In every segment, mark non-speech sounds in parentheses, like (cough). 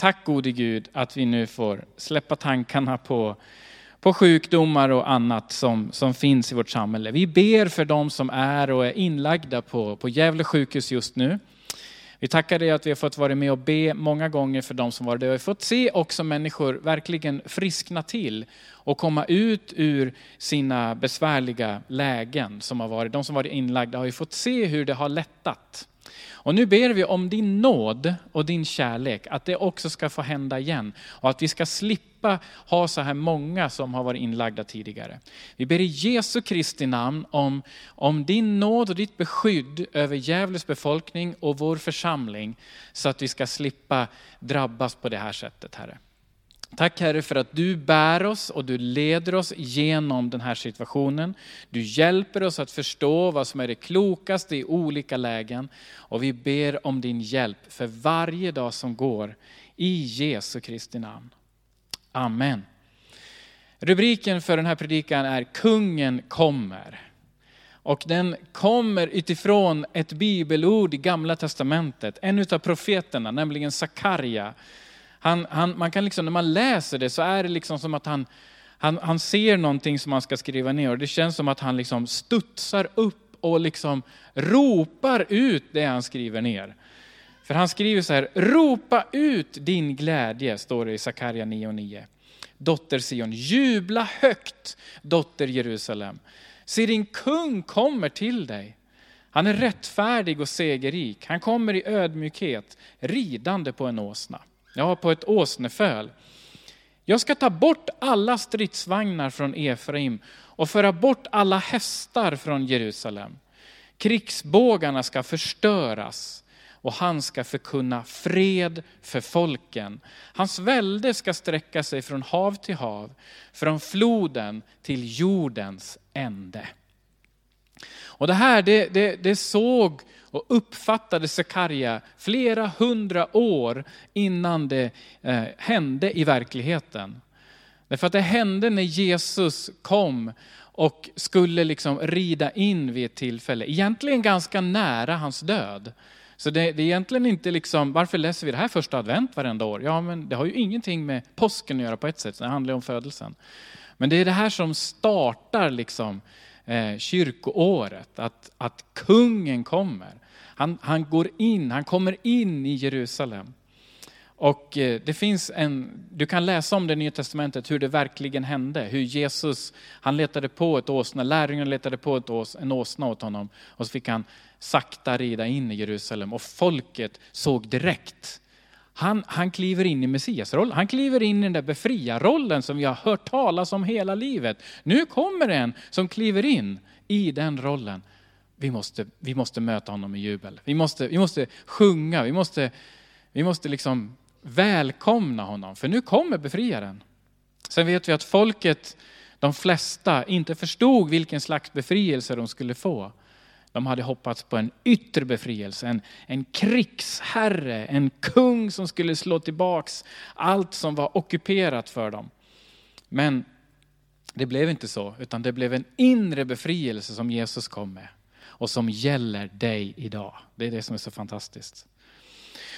Tack gode Gud att vi nu får släppa tankarna på, på sjukdomar och annat som, som finns i vårt samhälle. Vi ber för dem som är och är inlagda på, på Gävle sjukhus just nu. Vi tackar dig att vi har fått vara med och be många gånger för de som var där. Vi har fått se också människor verkligen friskna till och komma ut ur sina besvärliga lägen som har varit. De som varit inlagda har ju fått se hur det har lättat. Och nu ber vi om din nåd och din kärlek, att det också ska få hända igen. Och att vi ska slippa ha så här många som har varit inlagda tidigare. Vi ber i Jesu Kristi namn om, om din nåd och ditt beskydd över Gävles befolkning och vår församling, så att vi ska slippa drabbas på det här sättet, Herre. Tack Herre för att du bär oss och du leder oss genom den här situationen. Du hjälper oss att förstå vad som är det klokaste i olika lägen. Och vi ber om din hjälp för varje dag som går. I Jesu Kristi namn. Amen. Rubriken för den här predikan är Kungen kommer. Och den kommer utifrån ett bibelord i gamla testamentet. En av profeterna, nämligen Sakarja han, han, man kan liksom, när man läser det så är det liksom som att han, han, han ser någonting som han ska skriva ner och det känns som att han liksom studsar upp och liksom ropar ut det han skriver ner. För han skriver så här, ropa ut din glädje, står det i Sakarja 9.9. Dotter Sion, jubla högt, dotter Jerusalem. Se din kung kommer till dig. Han är rättfärdig och segerrik. Han kommer i ödmjukhet, ridande på en åsna. Ja, på ett åsneföl. Jag ska ta bort alla stridsvagnar från Efraim och föra bort alla hästar från Jerusalem. Krigsbågarna ska förstöras och han ska förkunna fred för folken. Hans välde ska sträcka sig från hav till hav, från floden till jordens ände. Och det här det, det, det såg och uppfattade Sakarja flera hundra år innan det eh, hände i verkligheten. Därför att det hände när Jesus kom och skulle liksom rida in vid ett tillfälle, egentligen ganska nära hans död. Så det, det, är egentligen inte liksom, varför läser vi det här första advent varenda år? Ja, men det har ju ingenting med påsken att göra på ett sätt, det handlar om födelsen. Men det är det här som startar liksom eh, kyrkoåret, att, att kungen kommer. Han, han går in, han kommer in i Jerusalem. Och eh, det finns en, du kan läsa om det i Nya Testamentet, hur det verkligen hände. Hur Jesus, han letade på ett åsna, lärjungarna letade på ett ås, en åsna åt honom. Och så fick han sakta rida in i Jerusalem. Och folket såg direkt. Han, han kliver in i Messiasrollen, han kliver in i den där befriarrollen som vi har hört talas om hela livet. Nu kommer en som kliver in i den rollen vi måste, vi måste möta honom med jubel. Vi måste, vi måste sjunga, vi måste, vi måste liksom välkomna honom, för nu kommer befriaren. Sen vet vi att folket, de flesta, inte förstod vilken slags befrielse de skulle få. De hade hoppats på en yttre befrielse, en, en krigsherre, en kung som skulle slå tillbaks allt som var ockuperat för dem. Men det blev inte så, utan det blev en inre befrielse som Jesus kom med och som gäller dig idag. Det är det som är så fantastiskt.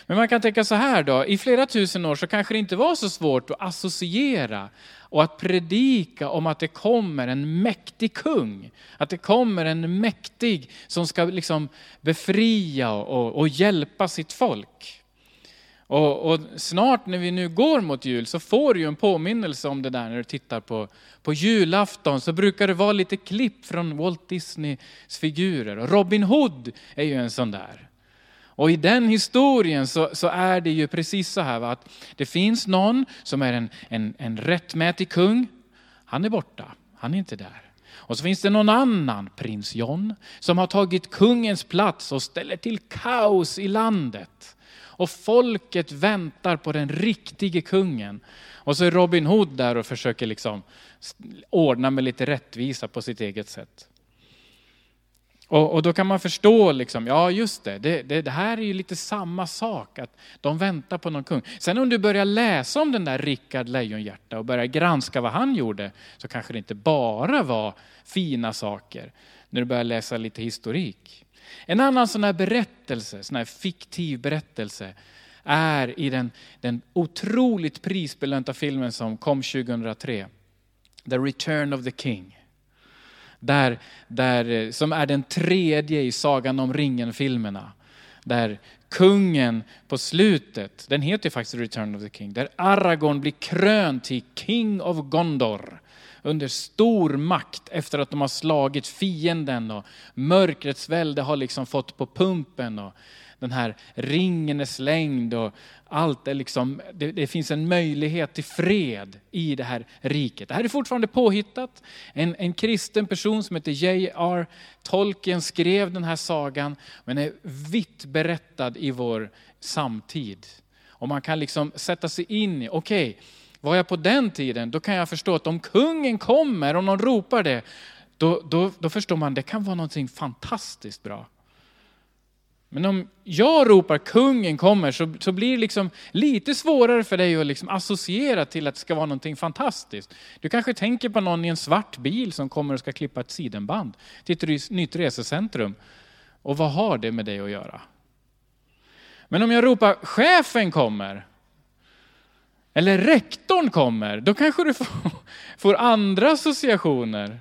Men man kan tänka så här då, i flera tusen år så kanske det inte var så svårt att associera och att predika om att det kommer en mäktig kung. Att det kommer en mäktig som ska liksom befria och, och hjälpa sitt folk. Och, och, snart när vi nu går mot jul så får du en påminnelse om det där när du tittar på, på julafton så brukar det vara lite klipp från Walt Disneys figurer. Och Robin Hood är ju en sån där. Och i den historien så, så är det ju precis så här va? att det finns någon som är en, en, en rättmätig kung. Han är borta, han är inte där. Och så finns det någon annan, prins John, som har tagit kungens plats och ställer till kaos i landet och folket väntar på den riktige kungen. Och så är Robin Hood där och försöker liksom ordna med lite rättvisa på sitt eget sätt. Och, och då kan man förstå, liksom, ja just det, det, det, det, här är ju lite samma sak, att de väntar på någon kung. Sen om du börjar läsa om den där Rickard Lejonhjärta och börjar granska vad han gjorde, så kanske det inte bara var fina saker, när du börjar läsa lite historik. En annan sån här berättelse, sån här fiktiv berättelse, är i den, den otroligt prisbelönta filmen som kom 2003. The Return of the King. Där, där, eh, som är den tredje i Sagan om ringen-filmerna. Där kungen på slutet, den heter faktiskt Return of the King, där Aragorn blir krönt till King of Gondor under stor makt efter att de har slagit fienden och mörkrets välde har liksom fått på pumpen och den här ringen är slängd och allt är liksom, det, det, finns en möjlighet till fred i det här riket. Det här är fortfarande påhittat. En, en kristen person som heter J.R. Tolkien skrev den här sagan, men är vitt berättad i vår samtid. Och man kan liksom sätta sig in i, okej, okay, var jag på den tiden, då kan jag förstå att om kungen kommer, om någon ropar det, då, då, då förstår man, att det kan vara någonting fantastiskt bra. Men om jag ropar kungen kommer så, så blir det liksom lite svårare för dig att liksom associera till att det ska vara någonting fantastiskt. Du kanske tänker på någon i en svart bil som kommer och ska klippa ett sidenband till ett nytt resecentrum. Och vad har det med dig att göra? Men om jag ropar chefen kommer, eller rektorn kommer, då kanske du får, (laughs) får andra associationer.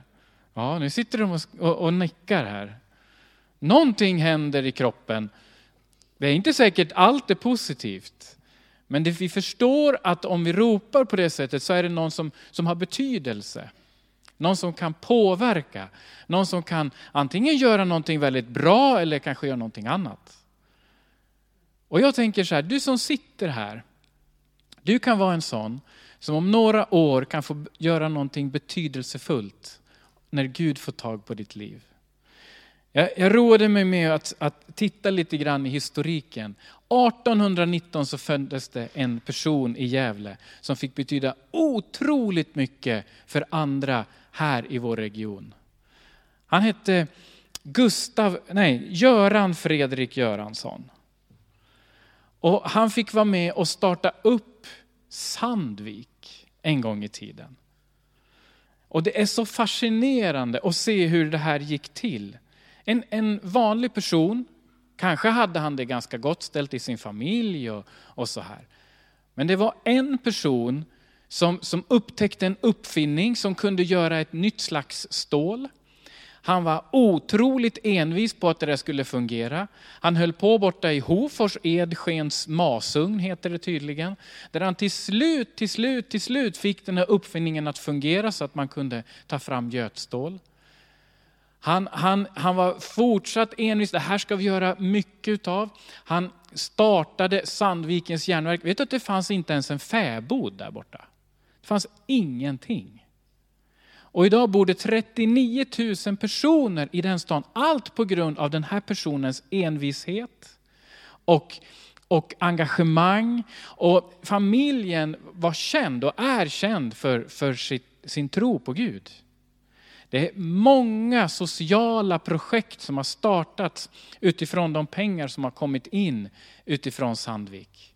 Ja, nu sitter de och, och, och nickar här. Någonting händer i kroppen. Det är inte säkert allt är positivt. Men det, vi förstår att om vi ropar på det sättet så är det någon som, som har betydelse. Någon som kan påverka. Någon som kan antingen göra någonting väldigt bra eller kanske göra någonting annat. Och jag tänker så här, du som sitter här. Du kan vara en sån som om några år kan få göra någonting betydelsefullt när Gud får tag på ditt liv. Jag, jag roade mig med att, att, titta lite grann i historiken. 1819 så föddes det en person i Gävle som fick betyda otroligt mycket för andra här i vår region. Han hette Gustav, nej, Göran Fredrik Göransson. Och han fick vara med och starta upp Sandvik en gång i tiden. Och det är så fascinerande att se hur det här gick till. En, en vanlig person, kanske hade han det ganska gott ställt i sin familj och, och så här. Men det var en person som, som upptäckte en uppfinning som kunde göra ett nytt slags stål. Han var otroligt envis på att det där skulle fungera. Han höll på borta i Hofors Edskens masugn, heter det tydligen. Där han till slut, till slut, till slut fick den här uppfinningen att fungera så att man kunde ta fram götstål. Han, han, han var fortsatt envis, det här ska vi göra mycket utav. Han startade Sandvikens järnverk. Vet du att det fanns inte ens en fäbod där borta? Det fanns ingenting. Och idag bor det 39 000 personer i den stan. Allt på grund av den här personens envishet och, och engagemang. Och familjen var känd och är känd för, för sitt, sin tro på Gud. Det är många sociala projekt som har startats utifrån de pengar som har kommit in utifrån Sandvik.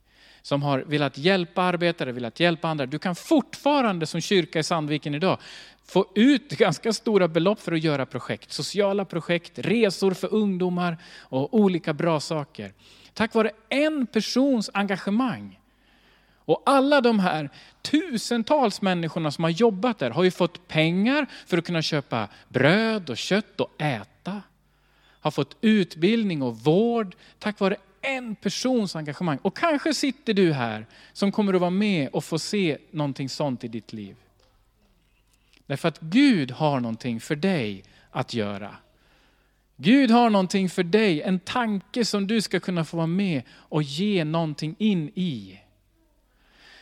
Som har velat hjälpa arbetare, velat hjälpa andra. Du kan fortfarande som kyrka i Sandviken idag få ut (laughs) ganska stora belopp för att göra projekt. Sociala projekt, resor för ungdomar och olika bra saker. Tack vare en persons engagemang och alla de här tusentals människorna som har jobbat där har ju fått pengar för att kunna köpa bröd och kött och äta. Har fått utbildning och vård tack vare en persons engagemang. Och kanske sitter du här som kommer att vara med och få se någonting sånt i ditt liv. Därför att Gud har någonting för dig att göra. Gud har någonting för dig, en tanke som du ska kunna få vara med och ge någonting in i.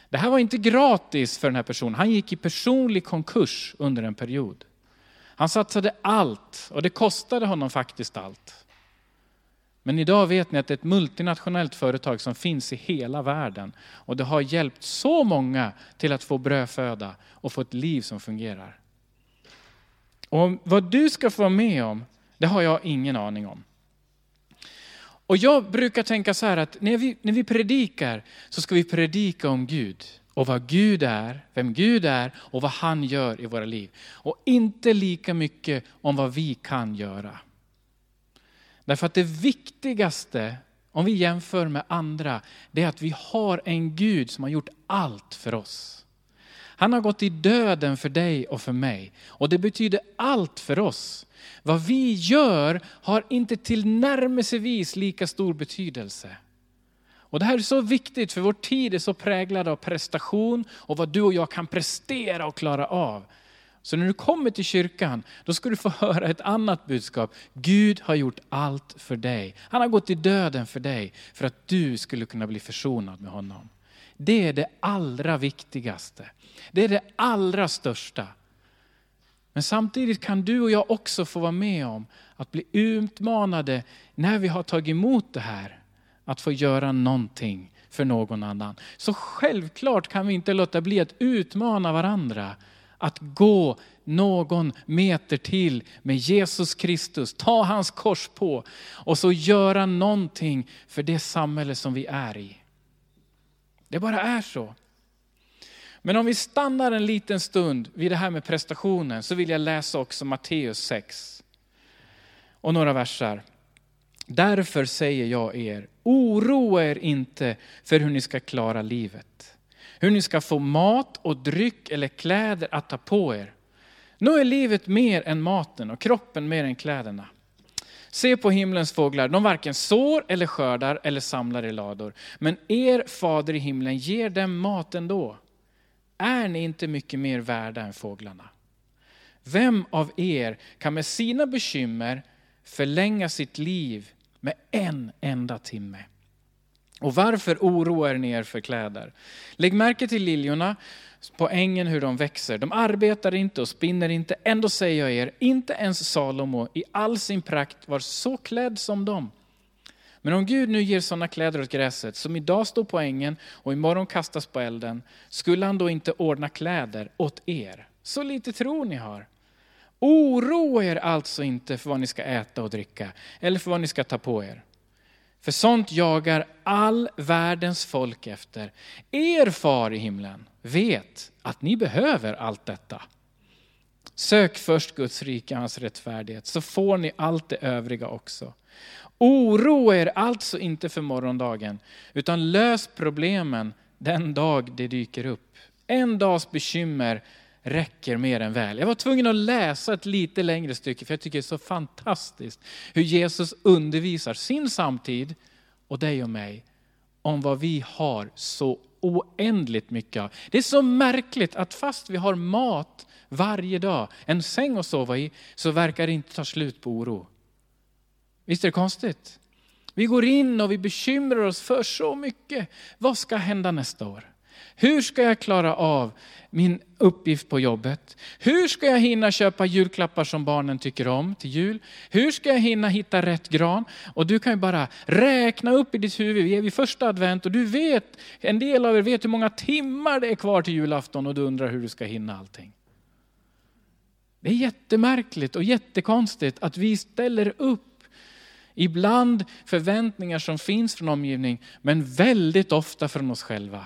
Det här var inte gratis för den här personen. Han gick i personlig konkurs under en period. Han satsade allt och det kostade honom faktiskt allt. Men idag vet ni att det är ett multinationellt företag som finns i hela världen. Och det har hjälpt så många till att få brödföda och få ett liv som fungerar. Och vad du ska få vara med om, det har jag ingen aning om. Och jag brukar tänka så här att när vi, när vi predikar så ska vi predika om Gud och vad Gud är, vem Gud är och vad han gör i våra liv. Och inte lika mycket om vad vi kan göra. Därför att det viktigaste om vi jämför med andra, det är att vi har en Gud som har gjort allt för oss. Han har gått i döden för dig och för mig. Och det betyder allt för oss. Vad vi gör har inte tillnärmelsevis lika stor betydelse. Och Det här är så viktigt för vår tid är så präglad av prestation och vad du och jag kan prestera och klara av. Så när du kommer till kyrkan, då ska du få höra ett annat budskap. Gud har gjort allt för dig. Han har gått i döden för dig, för att du skulle kunna bli försonad med honom. Det är det allra viktigaste. Det är det allra största. Men samtidigt kan du och jag också få vara med om att bli utmanade när vi har tagit emot det här. Att få göra någonting för någon annan. Så självklart kan vi inte låta bli att utmana varandra att gå någon meter till med Jesus Kristus, ta hans kors på och så göra någonting för det samhälle som vi är i. Det bara är så. Men om vi stannar en liten stund vid det här med prestationen så vill jag läsa också Matteus 6 och några versar. Därför säger jag er, oroa er inte för hur ni ska klara livet hur ni ska få mat och dryck eller kläder att ta på er. Nu är livet mer än maten och kroppen mer än kläderna. Se på himlens fåglar, de varken sår eller skördar eller samlar i lador. Men er fader i himlen ger dem mat ändå. Är ni inte mycket mer värda än fåglarna? Vem av er kan med sina bekymmer förlänga sitt liv med en enda timme? Och varför oroar ni er för kläder? Lägg märke till liljorna på ängen hur de växer. De arbetar inte och spinner inte. Ändå säger jag er, inte ens Salomo i all sin prakt var så klädd som de. Men om Gud nu ger sådana kläder åt gräset som idag står på ängen och imorgon kastas på elden, skulle han då inte ordna kläder åt er? Så lite tro ni har. Oroa er alltså inte för vad ni ska äta och dricka eller för vad ni ska ta på er. För sånt jagar all världens folk efter. Er far i himlen vet att ni behöver allt detta. Sök först Guds rike och hans rättfärdighet så får ni allt det övriga också. Oroa er alltså inte för morgondagen utan lös problemen den dag det dyker upp. En dags bekymmer räcker mer än väl. Jag var tvungen att läsa ett lite längre stycke för jag tycker det är så fantastiskt hur Jesus undervisar sin samtid och dig och mig om vad vi har så oändligt mycket av. Det är så märkligt att fast vi har mat varje dag, en säng att sova i, så verkar det inte ta slut på oro. Visst är det konstigt? Vi går in och vi bekymrar oss för så mycket. Vad ska hända nästa år? Hur ska jag klara av min uppgift på jobbet? Hur ska jag hinna köpa julklappar som barnen tycker om till jul? Hur ska jag hinna hitta rätt gran? Och du kan ju bara räkna upp i ditt huvud, vi är vid första advent och du vet, en del av er vet hur många timmar det är kvar till julafton och du undrar hur du ska hinna allting. Det är jättemärkligt och jättekonstigt att vi ställer upp Ibland förväntningar som finns från omgivning, men väldigt ofta från oss själva.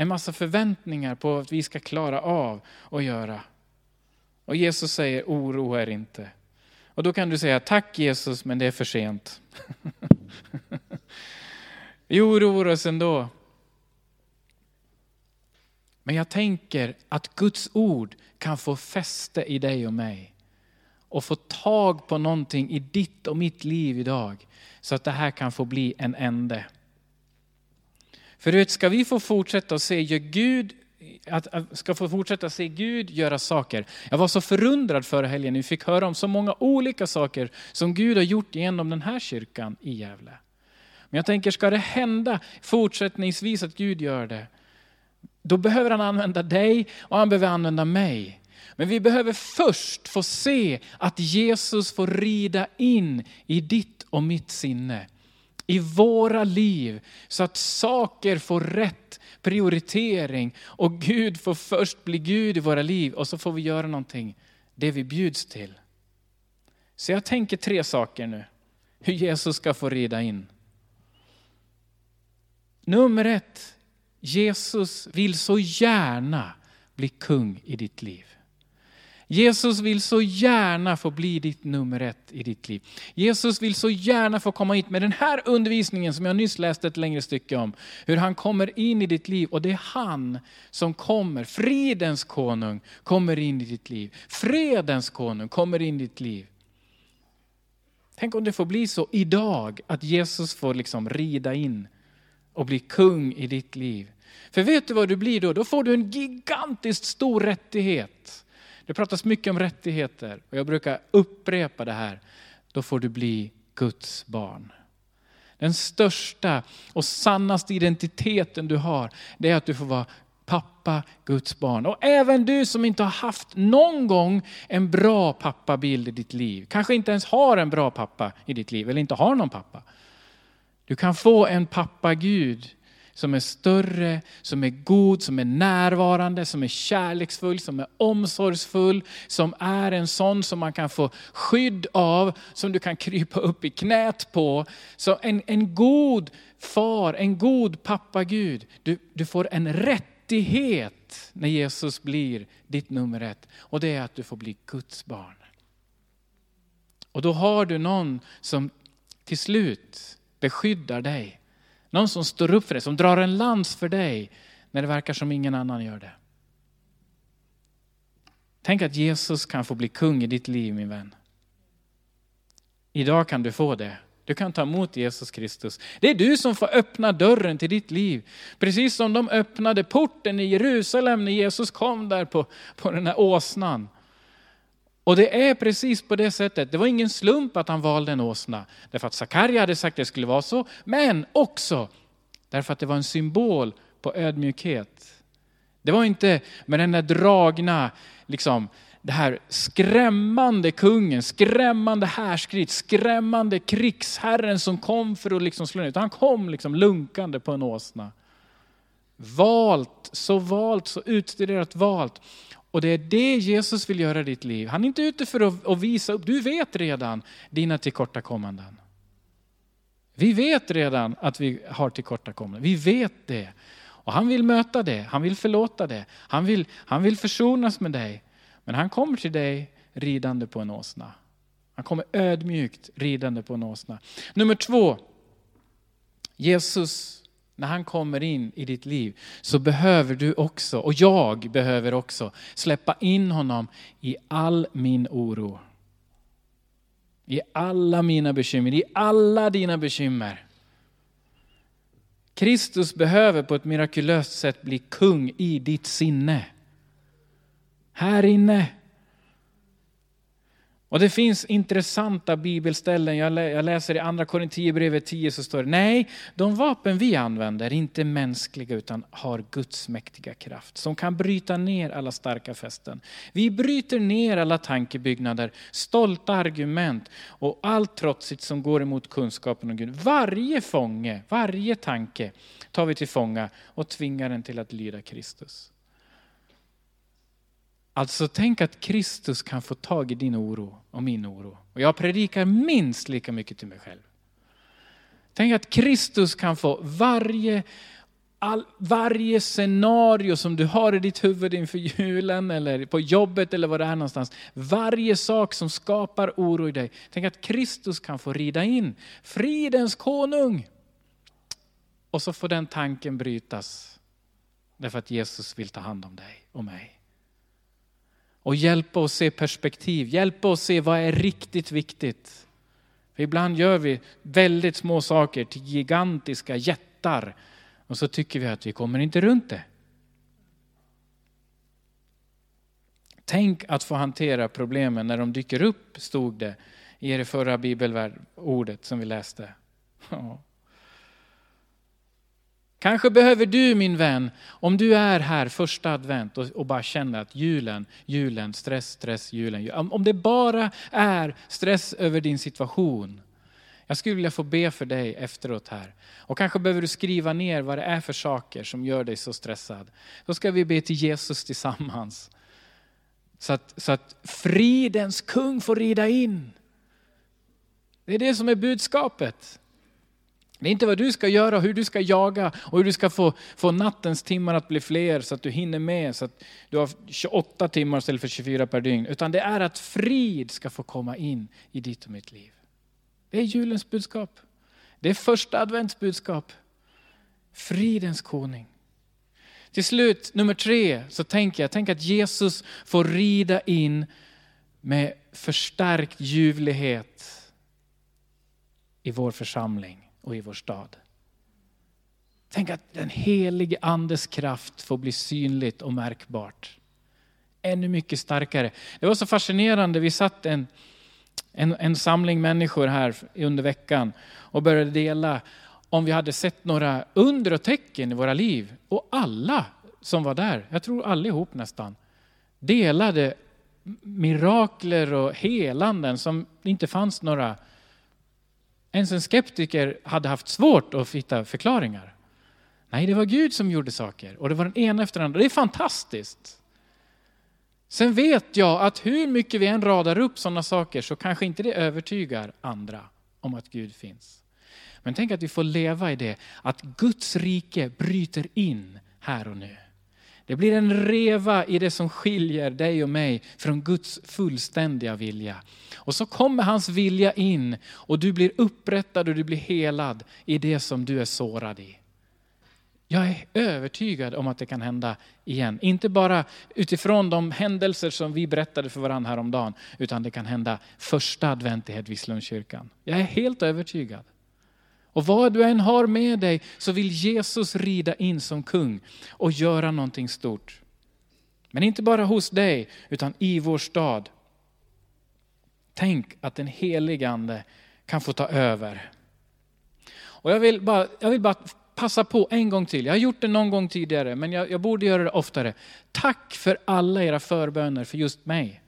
En massa förväntningar på att vi ska klara av att göra. Och Jesus säger, oroa er inte. Och då kan du säga, tack Jesus, men det är för sent. (laughs) vi oroar oss ändå. Men jag tänker att Guds ord kan få fäste i dig och mig. Och få tag på någonting i ditt och mitt liv idag. Så att det här kan få bli en ände. För vet, ska vi få fortsätta att se Gud att, ska få fortsätta se Gud göra saker. Jag var så förundrad förra helgen, vi fick höra om så många olika saker som Gud har gjort genom den här kyrkan i Gävle. Men jag tänker, ska det hända fortsättningsvis att Gud gör det, då behöver han använda dig och han behöver använda mig. Men vi behöver först få se att Jesus får rida in i ditt och mitt sinne i våra liv så att saker får rätt prioritering och Gud får först bli Gud i våra liv och så får vi göra någonting, det vi bjuds till. Så jag tänker tre saker nu, hur Jesus ska få rida in. Nummer ett, Jesus vill så gärna bli kung i ditt liv. Jesus vill så gärna få bli ditt nummer ett i ditt liv. Jesus vill så gärna få komma hit med den här undervisningen som jag nyss läste ett längre stycke om. Hur han kommer in i ditt liv och det är han som kommer, fridens konung, kommer in i ditt liv. Fredens konung kommer in i ditt liv. Tänk om det får bli så idag att Jesus får liksom rida in och bli kung i ditt liv. För vet du vad du blir då? Då får du en gigantiskt stor rättighet. Det pratas mycket om rättigheter och jag brukar upprepa det här. Då får du bli Guds barn. Den största och sannaste identiteten du har, det är att du får vara pappa, Guds barn. Och även du som inte har haft någon gång en bra pappabild i ditt liv, kanske inte ens har en bra pappa i ditt liv, eller inte har någon pappa. Du kan få en pappa Gud som är större, som är god, som är närvarande, som är kärleksfull, som är omsorgsfull, som är en sån som man kan få skydd av, som du kan krypa upp i knät på. Så en, en god far, en god pappa Gud. Du, du får en rättighet när Jesus blir ditt nummer ett. Och det är att du får bli Guds barn. Och då har du någon som till slut beskyddar dig någon som står upp för dig, som drar en lans för dig när det verkar som ingen annan gör det. Tänk att Jesus kan få bli kung i ditt liv min vän. Idag kan du få det. Du kan ta emot Jesus Kristus. Det är du som får öppna dörren till ditt liv. Precis som de öppnade porten i Jerusalem när Jesus kom där på, på den här åsnan. Och det är precis på det sättet. Det var ingen slump att han valde en åsna. Därför att Sakarja hade sagt att det skulle vara så. Men också därför att det var en symbol på ödmjukhet. Det var inte med den där dragna, liksom, det här skrämmande kungen, skrämmande härskrit, skrämmande krigsherren som kom för att liksom slå ner. Utan Han kom liksom lunkande på en åsna. Valt, så valt, så utstuderat valt. Och det är det Jesus vill göra i ditt liv. Han är inte ute för att, visa upp, du vet redan dina tillkortakommanden. Vi vet redan att vi har tillkortakommanden, vi vet det. Och han vill möta det, han vill förlåta det, han vill, han vill försonas med dig. Men han kommer till dig ridande på en åsna. Han kommer ödmjukt ridande på en åsna. Nummer två, Jesus när han kommer in i ditt liv så behöver du också, och jag behöver också, släppa in honom i all min oro. I alla mina bekymmer, i alla dina bekymmer. Kristus behöver på ett mirakulöst sätt bli kung i ditt sinne. Här inne. Och det finns intressanta bibelställen. Jag läser i andra Korinthierbrevet 10 så står det, nej, de vapen vi använder är inte mänskliga utan har Guds mäktiga kraft som kan bryta ner alla starka fästen. Vi bryter ner alla tankebyggnader, stolta argument och allt trotsigt som går emot kunskapen om Gud. Varje fånge, varje tanke tar vi till fånga och tvingar den till att lyda Kristus. Alltså tänk att Kristus kan få tag i din oro och min oro. Och jag predikar minst lika mycket till mig själv. Tänk att Kristus kan få varje, all, varje scenario som du har i ditt huvud inför julen eller på jobbet eller var det är någonstans. Varje sak som skapar oro i dig. Tänk att Kristus kan få rida in. Fridens konung. Och så får den tanken brytas. Därför att Jesus vill ta hand om dig och mig och hjälpa oss se perspektiv, hjälpa oss se vad är riktigt viktigt. För ibland gör vi väldigt små saker till gigantiska jättar och så tycker vi att vi kommer inte runt det. Tänk att få hantera problemen när de dyker upp, stod det i det förra bibelordet som vi läste. Kanske behöver du min vän, om du är här första advent och, och, bara känner att julen, julen, stress, stress, julen. Om det bara är stress över din situation. Jag skulle vilja få be för dig efteråt här. Och kanske behöver du skriva ner vad det är för saker som gör dig så stressad. Då ska vi be till Jesus tillsammans. Så att, så att fridens kung får rida in. Det är det som är budskapet. Det är inte vad du ska göra, hur du ska jaga och hur du ska få, få nattens timmar att bli fler så att du hinner med så att du har 28 timmar istället för 24 per dygn. Utan det är att frid ska få komma in i ditt och mitt liv. Det är julens budskap. Det är första advents budskap. Fridens koning. Till slut, nummer tre, så tänker jag tänk att Jesus får rida in med förstärkt ljuvlighet i vår församling och i vår stad. Tänk att den helige andes kraft får bli synligt och märkbart. Ännu mycket starkare. Det var så fascinerande, vi satt en, en, en samling människor här under veckan och började dela om vi hade sett några under och tecken i våra liv. Och alla som var där, jag tror allihop nästan, delade mirakler och helanden som inte fanns några. Ens en skeptiker hade haft svårt att hitta förklaringar. Nej, det var Gud som gjorde saker och det var den ena efter den andra. Det är fantastiskt. Sen vet jag att hur mycket vi än radar upp sådana saker så kanske inte det övertygar andra om att Gud finns. Men tänk att vi får leva i det, att Guds rike bryter in här och nu. Det blir en reva i det som skiljer dig och mig från Guds fullständiga vilja. Och så kommer hans vilja in och du blir upprättad och du blir helad i det som du är sårad i. Jag är övertygad om att det kan hända igen. Inte bara utifrån de händelser som vi berättade för varandra häromdagen, utan det kan hända första advent i Hedvigslundskyrkan. Jag är helt övertygad. Och vad du än har med dig så vill Jesus rida in som kung och göra någonting stort. Men inte bara hos dig, utan i vår stad. Tänk att den helige Ande kan få ta över. Och jag vill bara, jag vill bara passa på en gång till. Jag har gjort det någon gång tidigare, men jag, jag borde göra det oftare. Tack för alla era förböner för just mig.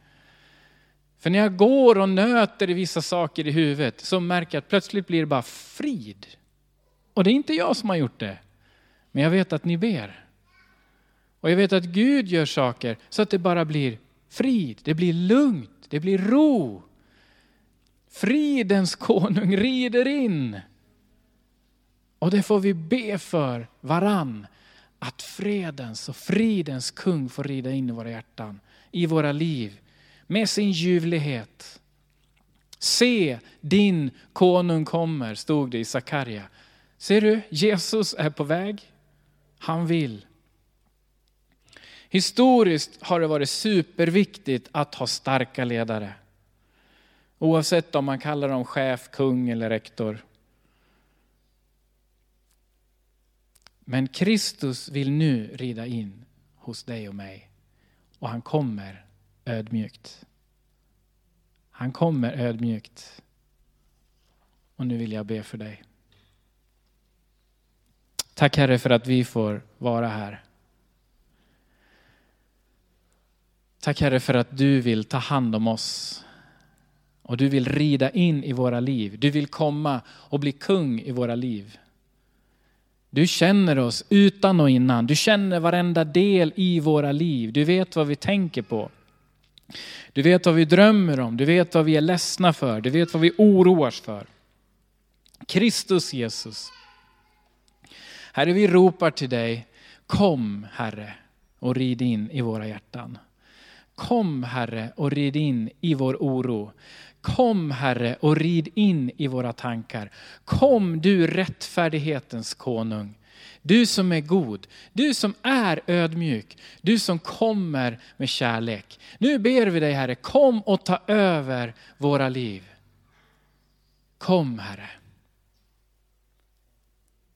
För när jag går och nöter i vissa saker i huvudet så märker jag att plötsligt blir det bara frid. Och det är inte jag som har gjort det. Men jag vet att ni ber. Och jag vet att Gud gör saker så att det bara blir frid, det blir lugnt, det blir ro. Fridens konung rider in. Och det får vi be för varann. Att fredens och fridens kung får rida in i våra hjärtan, i våra liv, med sin ljuvlighet. Se, din konung kommer, stod det i Sakarja. Ser du, Jesus är på väg. Han vill. Historiskt har det varit superviktigt att ha starka ledare. Oavsett om man kallar dem chef, kung eller rektor. Men Kristus vill nu rida in hos dig och mig. Och han kommer ödmjukt. Han kommer ödmjukt. Och nu vill jag be för dig. Tack Herre för att vi får vara här. Tack Herre för att du vill ta hand om oss. Och du vill rida in i våra liv. Du vill komma och bli kung i våra liv. Du känner oss utan och innan. Du känner varenda del i våra liv. Du vet vad vi tänker på. Du vet vad vi drömmer om, du vet vad vi är ledsna för, du vet vad vi oroas för. Kristus Jesus. Herre, vi ropar till dig, kom Herre och rid in i våra hjärtan. Kom Herre och rid in i vår oro. Kom Herre och rid in i våra tankar. Kom du rättfärdighetens konung. Du som är god, du som är ödmjuk, du som kommer med kärlek. Nu ber vi dig Herre, kom och ta över våra liv. Kom Herre.